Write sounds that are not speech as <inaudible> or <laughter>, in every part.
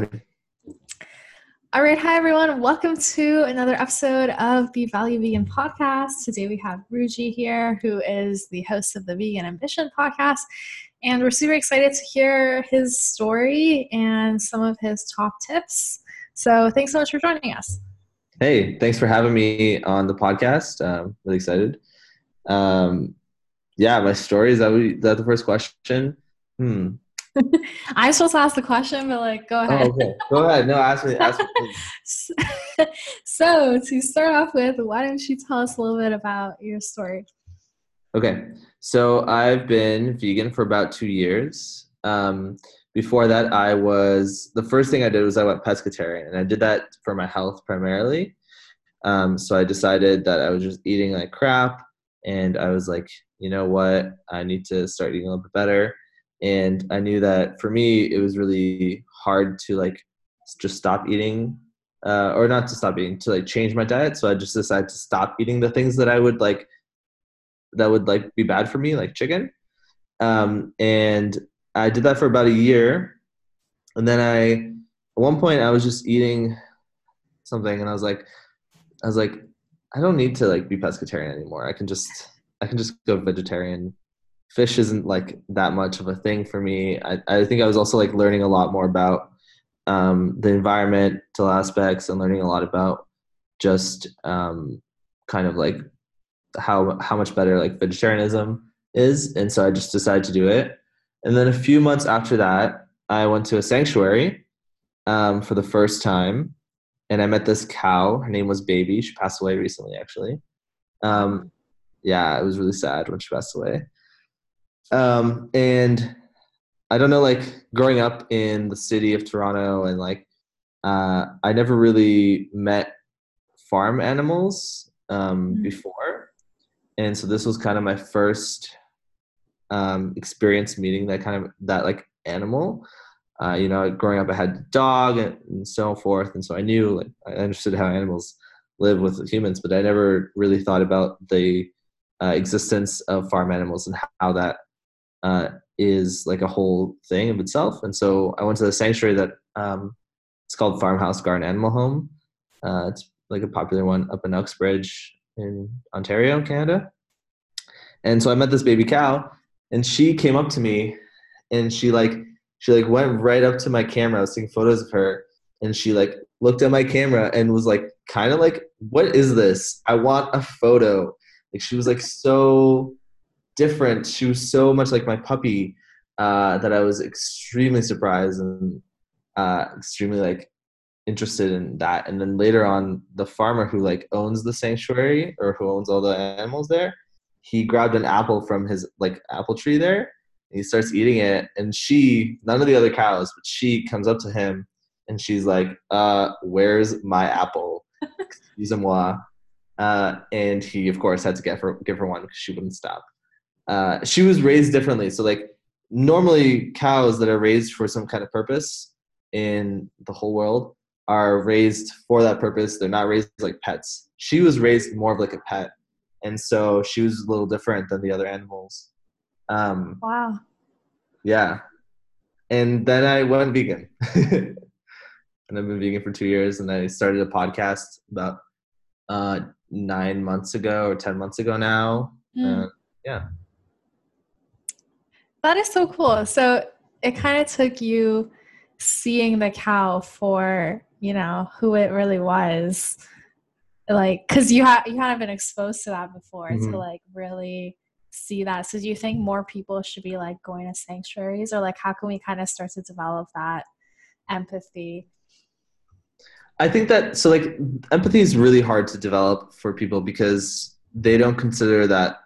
ready. All right, hi everyone. Welcome to another episode of the Value Vegan podcast. Today we have Ruji here, who is the host of the Vegan Ambition podcast. And we're super excited to hear his story and some of his top tips. So thanks so much for joining us. Hey, thanks for having me on the podcast. Um, really excited. Um, yeah, my story is that, we, is that the first question? Hmm. <laughs> I'm supposed to ask the question, but like, go ahead. Oh, okay. Go ahead. No, ask me. Ask me. <laughs> <laughs> so, to start off with, why don't you tell us a little bit about your story? Okay. So, I've been vegan for about two years. Um, before that, I was the first thing I did was I went pescatarian, and I did that for my health primarily. Um, so, I decided that I was just eating like crap, and I was like, you know what? I need to start eating a little bit better and i knew that for me it was really hard to like just stop eating uh, or not to stop eating to like change my diet. So i just decided to stop eating the things that i would like that would like be bad for me like chicken. Um, and i did that for about a year. And then i at one point i was just eating something and i was like i was like i don't need to like be pescatarian anymore. I can just i can just go vegetarian fish isn't like that much of a thing for me. I, I think I was also like learning a lot more about um, the environmental aspects and learning a lot about just um, kind of like how how much better like vegetarianism is, and so I just decided to do it. And then a few months after that, I went to a sanctuary um, for the first time, and I met this cow. Her name was Baby. She passed away recently, actually. Um, yeah, it was really sad when she passed away. Um, and I don't know, like growing up in the city of Toronto and like, uh, I never really met farm animals um, mm-hmm. before. And so this was kind of my first um, experience meeting that kind of that like animal. Uh, you know, growing up, I had a dog and, and, so forth, and so I knew, like, I understood how animals live with humans, but I never really thought about the uh, existence of farm animals and how that uh, is like a whole thing of itself. And so I went to the sanctuary that um, it's called Farmhouse Garden Animal Home. Uh, it's like a popular one up in Uxbridge in Ontario, Canada. And so I met this baby cow, and she came up to me, and she like she like went right up to my camera. I was taking photos of her, and she like looked at my camera and was like kind of like, "What is this? I want a photo." Like she was like so different. She was so much like my puppy uh, that I was extremely surprised and uh, extremely like interested in that. And then later on, the farmer who like owns the sanctuary or who owns all the animals there, he grabbed an apple from his like apple tree there. And he starts eating it, and she, none of the other cows, but she comes up to him and she's like, uh, "Where's my apple?" <laughs> Excuse-moi. Uh, and he, of course, had to get her give her one because she wouldn't stop. Uh, she was raised differently. So like normally cows that are raised for some kind of purpose in the whole world are raised for that purpose. They're not raised like pets. She was raised more of like a pet, and so she was a little different than the other animals. Um, wow. Yeah, and then I went vegan, <laughs> and I've been vegan for two years. And I started a podcast about uh, nine months ago or ten months ago now. Mm. Uh, yeah. That is so cool. So it kind of took you seeing the cow for, you know, who it really was. Like, cause you have you hadn't been exposed to that before mm-hmm. to like really see that. So do you think more people should be like going to sanctuaries or like how can we kind of start to develop that empathy? I think that so like empathy is really hard to develop for people because they don't consider that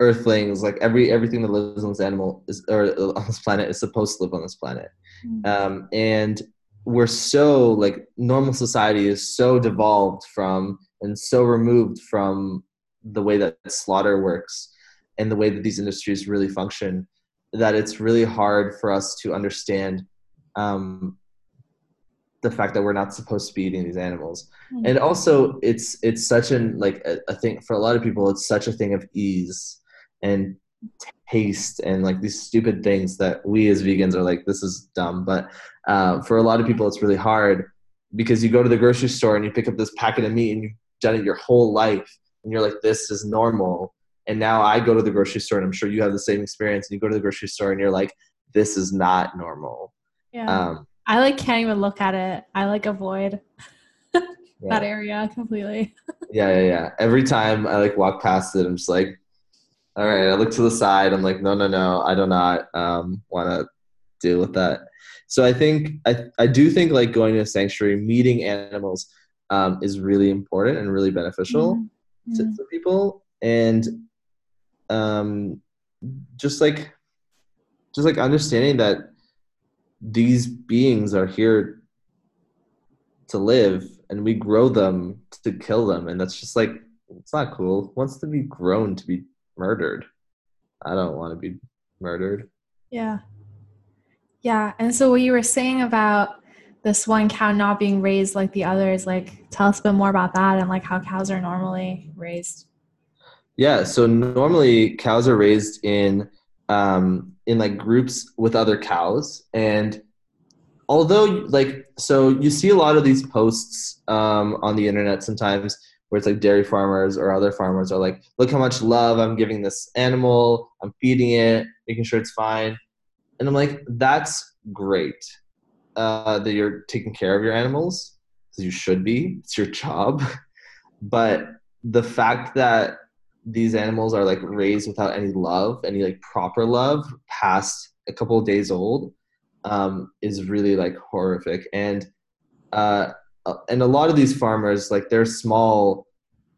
earthlings like every everything that lives on this animal is or on this planet is supposed to live on this planet mm-hmm. um, and we're so like normal society is so devolved from and so removed from the way that slaughter works and the way that these industries really function that it's really hard for us to understand um, the fact that we're not supposed to be eating these animals mm-hmm. and also it's it's such an like a, a thing for a lot of people it's such a thing of ease and taste and like these stupid things that we as vegans are like this is dumb. But uh, for a lot of people it's really hard because you go to the grocery store and you pick up this packet of meat and you've done it your whole life and you're like this is normal. And now i go to the grocery store and i'm sure you have the same experience and you go to the grocery store and you're like this is not normal. Yeah. Um, i like can't even look at it. I like avoid <laughs> yeah. that area completely. <laughs> Yeah yeah yeah. Every time i like walk past it i'm just like all right i look to the side. I'm like no no no i do not um, want to deal with that. So i think i i do think like going to a sanctuary meeting animals um, is really important and really beneficial mm-hmm. to, to, people. And um, just like just like understanding that these beings are here to live and we grow them to kill them. And that's just like it's not cool. Wants to be grown to be murdered. I don't want to be murdered. Yeah. Yeah and so what you were saying about this one cow not being raised like the others like tell us a bit more about that and like how cows are normally raised. Yeah so normally cows are raised in um in like groups with other cows and although like so you see a lot of these posts um on the internet sometimes where it's like dairy farmers or other farmers are like look how much love i'm giving this animal. I'm feeding it making sure it's fine. And i'm like that's great uh, that you're taking care of your animals you should be. It's your job. <laughs> But the fact that these animals are like raised without any love any like proper love past a couple days old um, is really like horrific. And uh and a lot of these farmers like they're small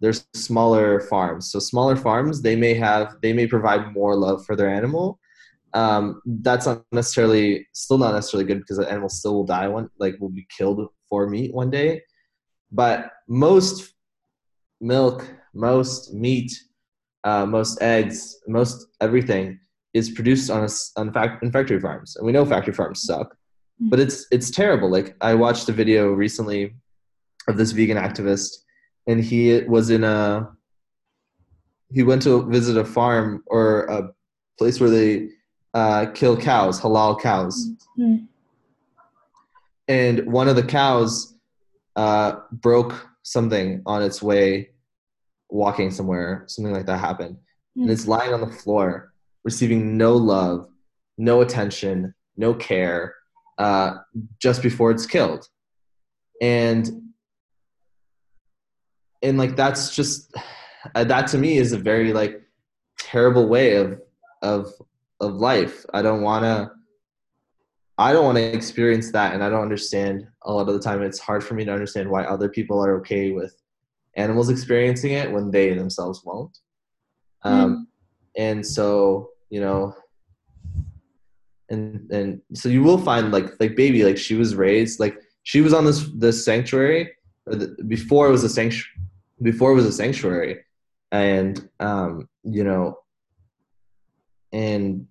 they're smaller farms. So smaller farms they may have they may provide more love for their animal. Um, that's not necessarily still not necessarily good because the animal still will die one like will be killed for meat one day. But most milk most meat uh, most eggs most everything is produced on a, on fact in factory farms. And we know factory farms suck. But it's it's terrible like i watched a video recently of this vegan activist and he was in a he went to visit a farm or a place where they uh, kill cows, halal cows. Mm-hmm. And one of the cows uh, broke something on its way walking somewhere. Something like that happened. Mm-hmm. And it's lying on the floor, receiving no love, no attention, no care, uh, just before it's killed. And and like that's just uh, that to me is a very like terrible way of of of life. I don't want to I don't want to experience that and I don't understand a lot of the time it's hard for me to understand why other people are okay with animals experiencing it when they themselves won't. Um, mm. and so, you know, and and so you will find like like baby like she was raised like she was on this this sanctuary the, before it was a sanctuary before it was a sanctuary. And um you know and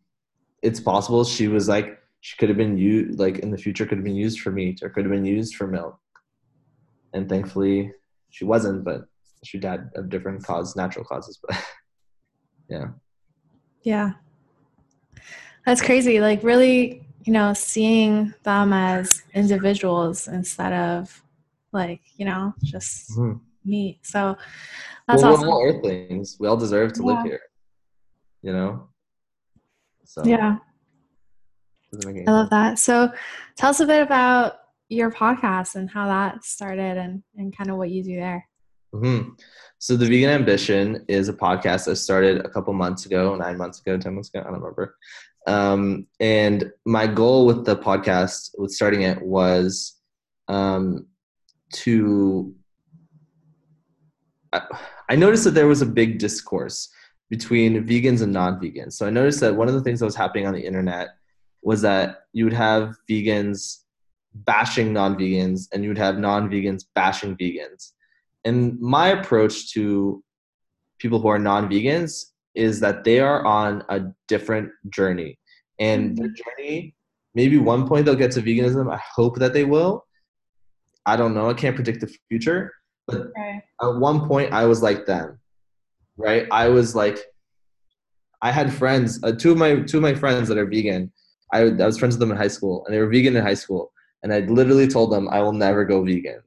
it's possible she was like she could have been used like in the future could have been used for meat or could have been used for milk. And thankfully she wasn't but she died of different cause natural causes but <laughs> yeah. Yeah that's crazy like really you know seeing them as individuals instead of like you know just mm-hmm. meat so that's well, awesome. we're all earthlings we all deserve to yeah. live here you know so yeah, I love that. So tell us a bit about your podcast and how that started and, and kind of what you do there. Mm-hmm. So the Vegan Ambition is a podcast I started a couple months ago, nine months ago, ten months ago, I don't remember. Um, and my goal with the podcast, with starting it, was um, to. I, I noticed that there was a big discourse between vegans and non-vegans. So I noticed that one of the things that was happening on the internet was that you would have vegans bashing non-vegans and you would have non-vegans bashing vegans. And my approach to people who are non-vegans is that they are on a different journey. And mm-hmm. their journey, maybe one point they'll get to veganism. I hope that they will. I don't know. I can't predict the future. But okay. at one point I was like them right? I was like, I had friends, uh, two of my two of my friends that are vegan. I, I was friends with them in high school, and they were vegan in high school. And I literally told them I will never go vegan.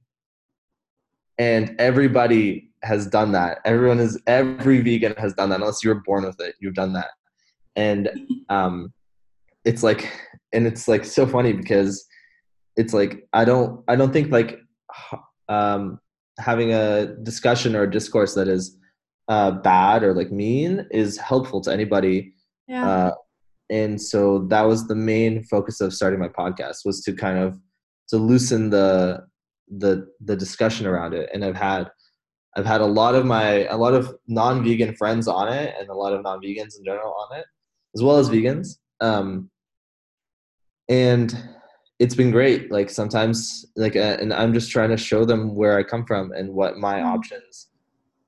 And everybody has done that. Everyone is every vegan has done that, unless you were born with it. You've done that, and um, it's like, and it's like so funny because it's like I don't I don't think like um, having a discussion or a discourse that is uh, bad or like mean is helpful to anybody. Yeah. Uh, and so that was the main focus of starting my podcast was to kind of to loosen the the the discussion around it. And I've had I've had a lot of my a lot of non-vegan friends on it and a lot of non-vegans in general on it, as well as vegans. Um, and it's been great. Like sometimes, like, uh, and I'm just trying to show them where I come from and what my Mm-hmm. options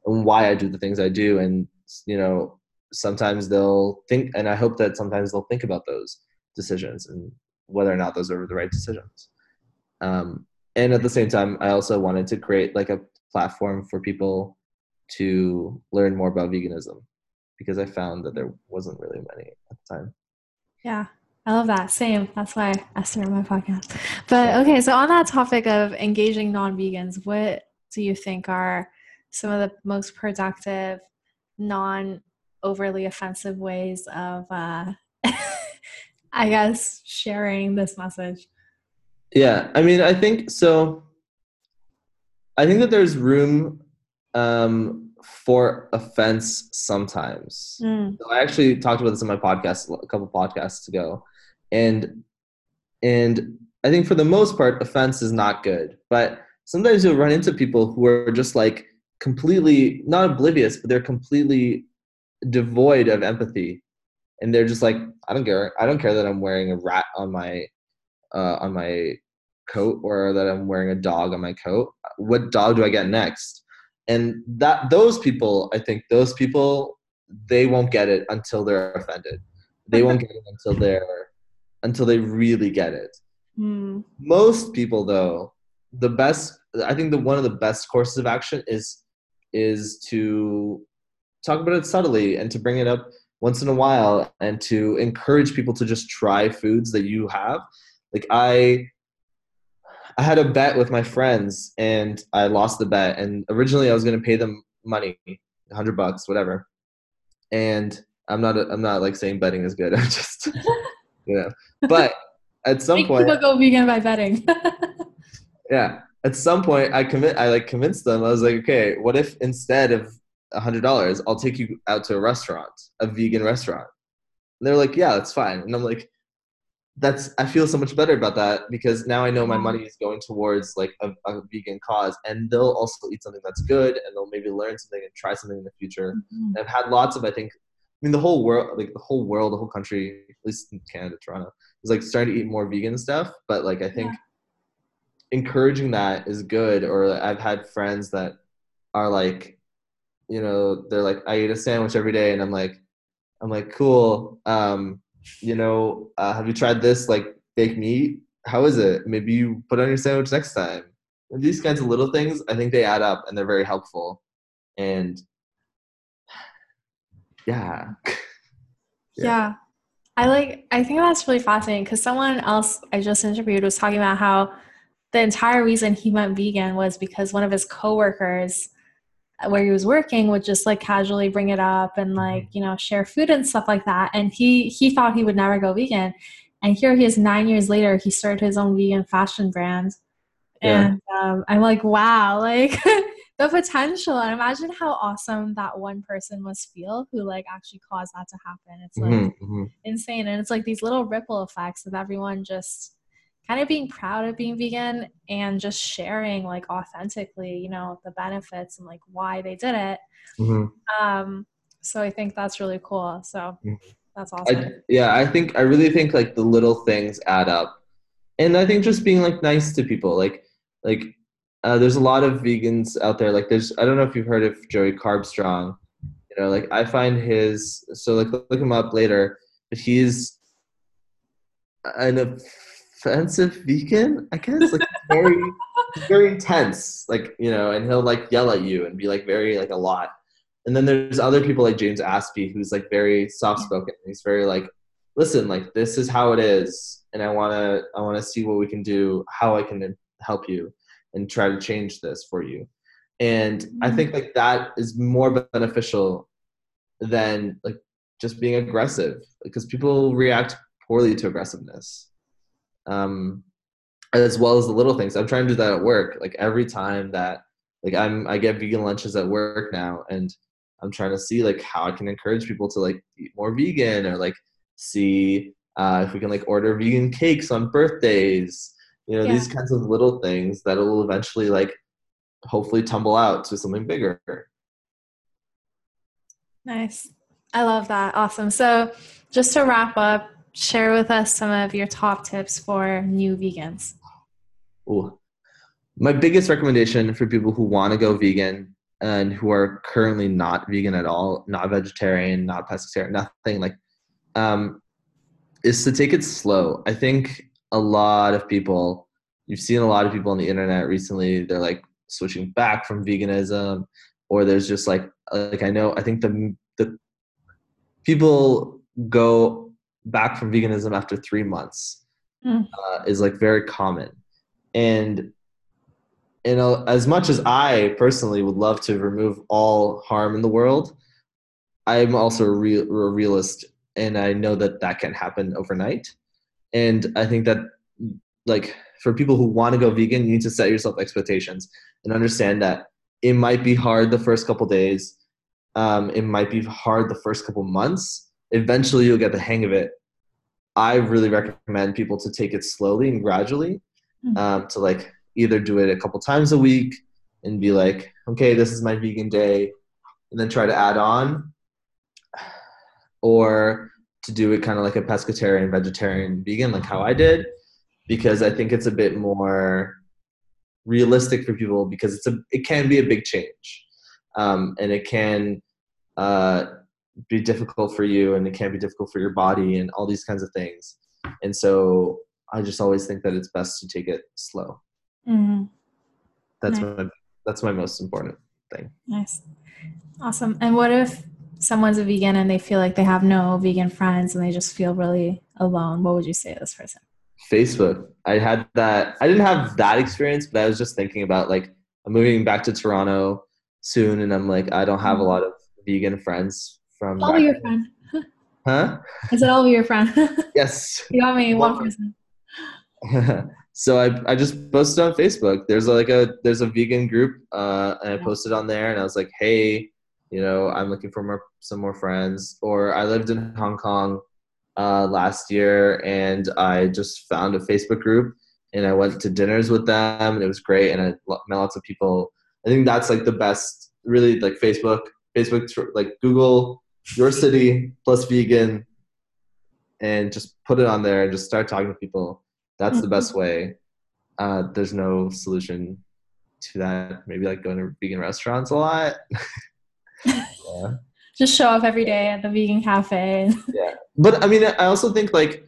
and why I do the things I do. And you know, sometimes they'll think, and I hope that sometimes they'll think about those decisions and whether or not those are the right decisions. Um, and at the same time, I also wanted to create like a platform for people to learn more about veganism because I found that there wasn't really many at the time. Yeah, I love that. Same. That's why I started my podcast. But okay, so on that topic of engaging non vegans, what do you think are some of the most productive, non overly offensive ways of, uh, <laughs> I guess, sharing this message? Yeah, I mean, I think so. I think that there's room um, for offense sometimes. Mm, So I actually talked about this in my podcast a couple podcasts ago, and and I think for the most part, offense is not good. But sometimes you'll run into people who are just like completely not oblivious, but they're completely devoid of empathy, and they're just like, I don't care. I don't care that I'm wearing a rat on my uh, on my coat or that I'm wearing a dog on my coat. What dog do I get next? And that those people, I think those people, they won't get it until they're offended. They won't get it until they're until they really get it. mm, Most people, though, the best I think the one of the best courses of action is is to talk about it subtly and to bring it up once in a while and to encourage people to just try foods that you have like i i had a bet with my friends and i lost the bet. And originally i was going to pay them money 100 bucks whatever. And i'm not i'm not like saying betting is good. <laughs> I'm just <laughs> you know. But at some Make point people go vegan by betting. <laughs> yeah. At some point i commit i like convinced them. I was like okay what if instead of a hundred dollars i'll take you out to a restaurant a vegan restaurant? And they're like yeah that's fine. And i'm like that's i feel so much better about that because now i know my money is going towards like a, a vegan cause and they'll also eat something that's good and they'll maybe learn something and try something in the future. Mhm. I've had lots of I think I mean the whole world like the whole world the whole country at least in Canada Toronto is like starting to eat more vegan stuff but like I think encouraging that is good or I've had friends that are like you know they're like I eat a sandwich every day and I'm like I'm like cool um you know uh, have you tried this like fake meat? How is it? Maybe you put on your sandwich next time. And these kinds of little things I think they add up and they're very helpful. And <sighs> yeah. <laughs> Yeah. Yeah. I like I think that's really fascinating because someone else I just interviewed was talking about how the entire reason he went vegan was because one of his coworkers where he was working would just like casually bring it up and like, you know, share food and stuff like that. And he he thought he would never go vegan. And here he is nine years later, he started his own vegan fashion brand. Yeah. And um, I'm like, wow, like <laughs> the potential. And imagine how awesome that one person must feel who like actually caused that to happen. It's like Mhm, mhm. insane. And it's like these little ripple effects of everyone just kind of being proud of being vegan and just sharing like authentically, you know, the benefits and like why they did it. Mhm. Um, so I think that's really cool. So Mhm. that's awesome. I, yeah, I think I really think like the little things add up, and I think just being like nice to people, like like uh, there's a lot of vegans out there. Like there's I don't know if you've heard of Joey Carbstrong. You know, like I find his so like look him up later, but he's an offensive vegan, I guess. Like very very intense, like you know, and he'll like yell at you and be like very like a lot. and then there's other people like James Aspey who's like very soft spoken. He's very like, listen, like this is how it is, and I wanna I wanna see what we can do, how I can help you, and try to change this for you. And I think mm-hmm. like that is more beneficial than like just being aggressive because people react poorly to aggressiveness. Um, as well as the little things. I'm trying to do that at work. Like every time that like I'm I get vegan lunches at work now and I'm trying to see like how I can encourage people to like eat more vegan or like see uh, if we can like order vegan cakes on birthdays. You know, yeah. these kinds of little things that will eventually like hopefully tumble out to something bigger. Nice. I love that. Awesome. So, just to wrap up, share with us some of your top tips for new vegans. Ooh. My biggest recommendation for people who want to go vegan and who are currently not vegan at all, not vegetarian, not pescatarian, nothing like, um, is to take it slow. I think a lot of people, you've seen a lot of people on the internet recently, they're like switching back from veganism, or there's just like, like I know, I think the the people go back from veganism after three months mm. uh, is like very common and you know as much as i personally would love to remove all harm in the world i'm also a, real, a realist and i know that that can happen overnight and i think that like for people who want to go vegan you need to set yourself expectations and understand that it might be hard the first couple days um, it might be hard the first couple months eventually you'll get the hang of it i really recommend people to take it slowly and gradually mm-hmm. um, to like either do it a couple times a week and be like okay this is my vegan day and then try to add on or to do it kind of like a pescatarian vegetarian vegan like how i did because i think it's a bit more realistic for people because it's a it can be a big change um, and it can uh, be difficult for you and it can be difficult for your body and all these kinds of things. And so i just always think that it's best to take it slow. Mm-hmm. that's nice. my that's my most important thing. Nice. Awesome. And what if someone's a vegan and they feel like they have no vegan friends and they just feel really alone? What would you say to this person? Facebook. I had that i didn't have that experience but i was just thinking about like i'm moving back to toronto soon, and I'm like, I don't have a mm-hmm. lot of vegan friends from. I'll be your friend. Huh? I said I'll be your friend. <laughs> yes. You got me one person. <laughs> so I I just posted on Facebook. There's like a there's a vegan group, uh, and I posted on there, and I was like, hey, you know, I'm looking for more some more friends. Or I lived in Hong Kong uh, last year, and I just found a Facebook group, and I went to dinners with them, and it was great, and I met lots of people I think that's like the best, really like Facebook, Facebook, like Google your city plus vegan and just put it on there and just start talking to people. That's mm-hmm. the best way. Uh, there's no solution to that. Maybe like going to vegan restaurants a lot. <laughs> yeah. Just show up every day at the vegan cafe. <laughs> yeah. But I mean, I also think like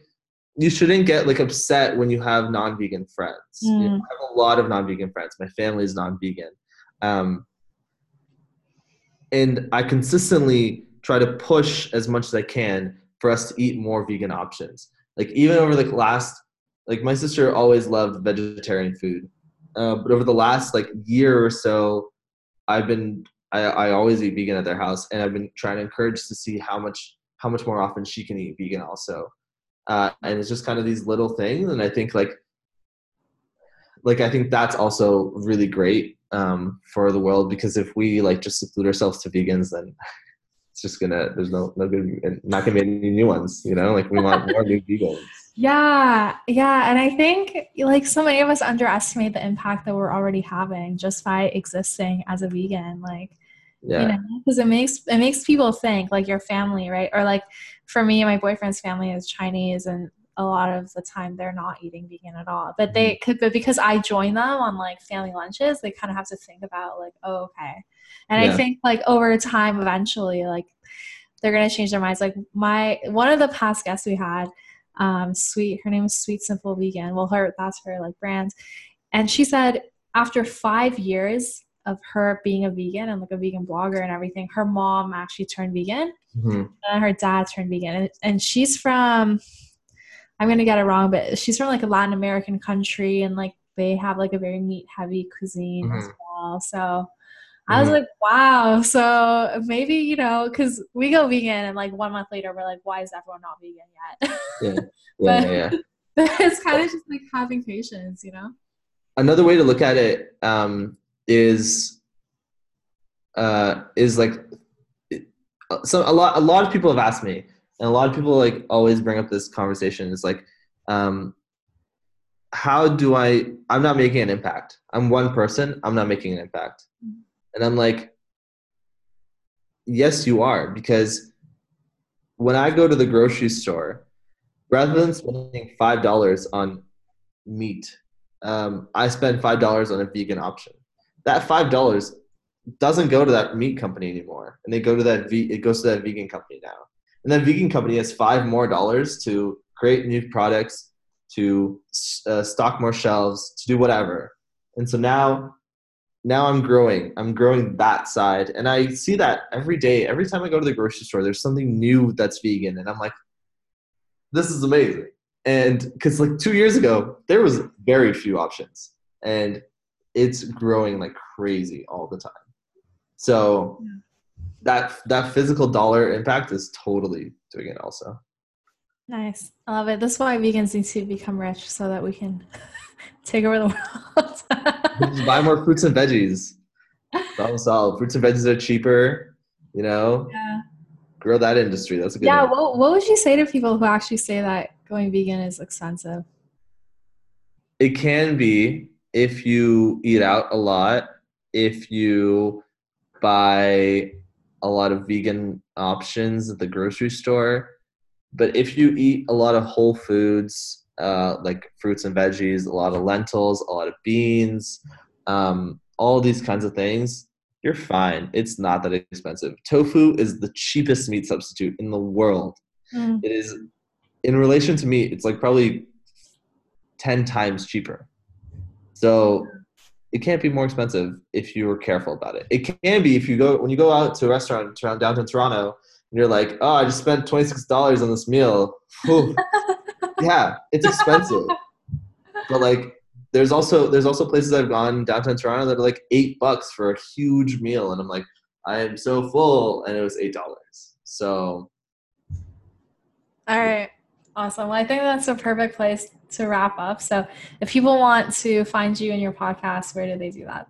you shouldn't get like upset when you have non-vegan friends. Mm. You know, I have a lot of non-vegan friends. My family is non-vegan. Um, and I consistently try to push as much as I can for us to eat more vegan options. Like even over the last, like my sister always loved vegetarian food, uh, but over the last like year or so, I've been I, I always eat vegan at their house, and I've been trying to encourage to see how much how much more often she can eat vegan also. Uh, and it's just kind of these little things, and I think like like I think that's also really great um, for the world because if we like just seclude ourselves to vegans, then it's just gonna there's no no good not gonna be any new ones. You know, like we want more new <laughs> vegans. Yeah, yeah, and I think like so many of us underestimate the impact that we're already having just by existing as a vegan. Like, yeah. you know, because it makes it makes people think like your family, right? Or like for me, my boyfriend's family is Chinese, and a lot of the time they're not eating vegan at all. But they mm-hmm. could, but because I join them on like family lunches, they kind of have to think about like, oh, okay. And yeah. I think like over time, eventually, like they're gonna change their minds. Like my one of the past guests we had, um, sweet, her name is Sweet Simple Vegan. Well, her that's her like brand, and she said after five years of her being a vegan and like a vegan blogger and everything, her mom actually turned vegan hmm and her dad turned vegan. And, and she's from, I'm going to get it wrong, but she's from like a Latin American country and like they have like a very meat heavy cuisine as Mhm. well. So I was Mhm. like, wow. So maybe, you know, because we go vegan and like one month later, we're like, why is everyone not vegan yet? Yeah, <laughs> But- yeah, yeah. <laughs> it's kind of just like having patience, you know? Another way to look at it um, is uh, is like so a lot a lot of people have asked me, and a lot of people like always bring up this conversation. It's like, um, how do I? I'm not making an impact. I'm one person. I'm not making an impact, Mhm. And I'm like, yes, you are because when I go to the grocery store, rather than spending five dollars on meat, um, I spend five dollars on a vegan option. That five dollars doesn't go to that meat company anymore, and they go to that it goes to that vegan company now, and that vegan company has five more dollars to create new products, to uh, stock more shelves, to do whatever, and so now. Now I'm growing. I'm growing that side, and I see that every day. Every time I go to the grocery store, there's something new that's vegan, and I'm like, "This is amazing." and because like two years ago there was very few options and it's growing like crazy all the time so that that physical dollar impact is totally doing it also Nice. I love it. This is why vegans need to become rich so that we can <laughs> take over the world. Buy more fruits and veggies problem solved fruits and veggies are cheaper you know yeah. grow that industry that's a good Yeah. one. What, what would you say to people who actually say that going vegan is expensive? it can be if you eat out a lot if you buy a lot of vegan options at the grocery store but if you eat a lot of whole foods uh, like fruits and veggies a lot of lentils a lot of beans um, all these kinds of things you're fine. It's not that expensive. Tofu is the cheapest meat substitute in the world. Mm. it is in relation to meat it's like probably 10 times cheaper. So it can't be more expensive if you're careful about it. It can be if you go when you go out to a restaurant around downtown toronto and you're like oh i just spent $26 on this meal <laughs> yeah it's expensive but like there's also there's also places i've gone downtown toronto that are like eight bucks for a huge meal and i'm like i am so full and it was eight dollars so All right. Awesome. Well, I think that's a perfect place to wrap up. So, if people want to find you and your podcast, where do they do that?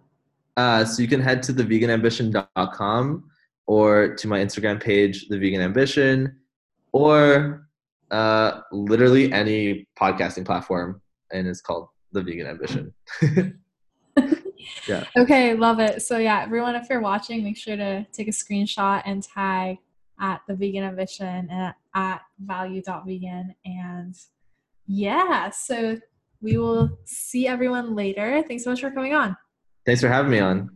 Uh, so you can head to theveganambition.com or to my Instagram page, The Vegan Ambition, or uh, literally any podcasting platform, and it's called The Vegan Ambition. <laughs> Yeah. <laughs> Okay, love it. So yeah, everyone, if you're watching, make sure to take a screenshot and tag at the vegan ambition and at value.vegan. And yeah, so we will see everyone later. Thanks so much for coming on. Thanks for having me on.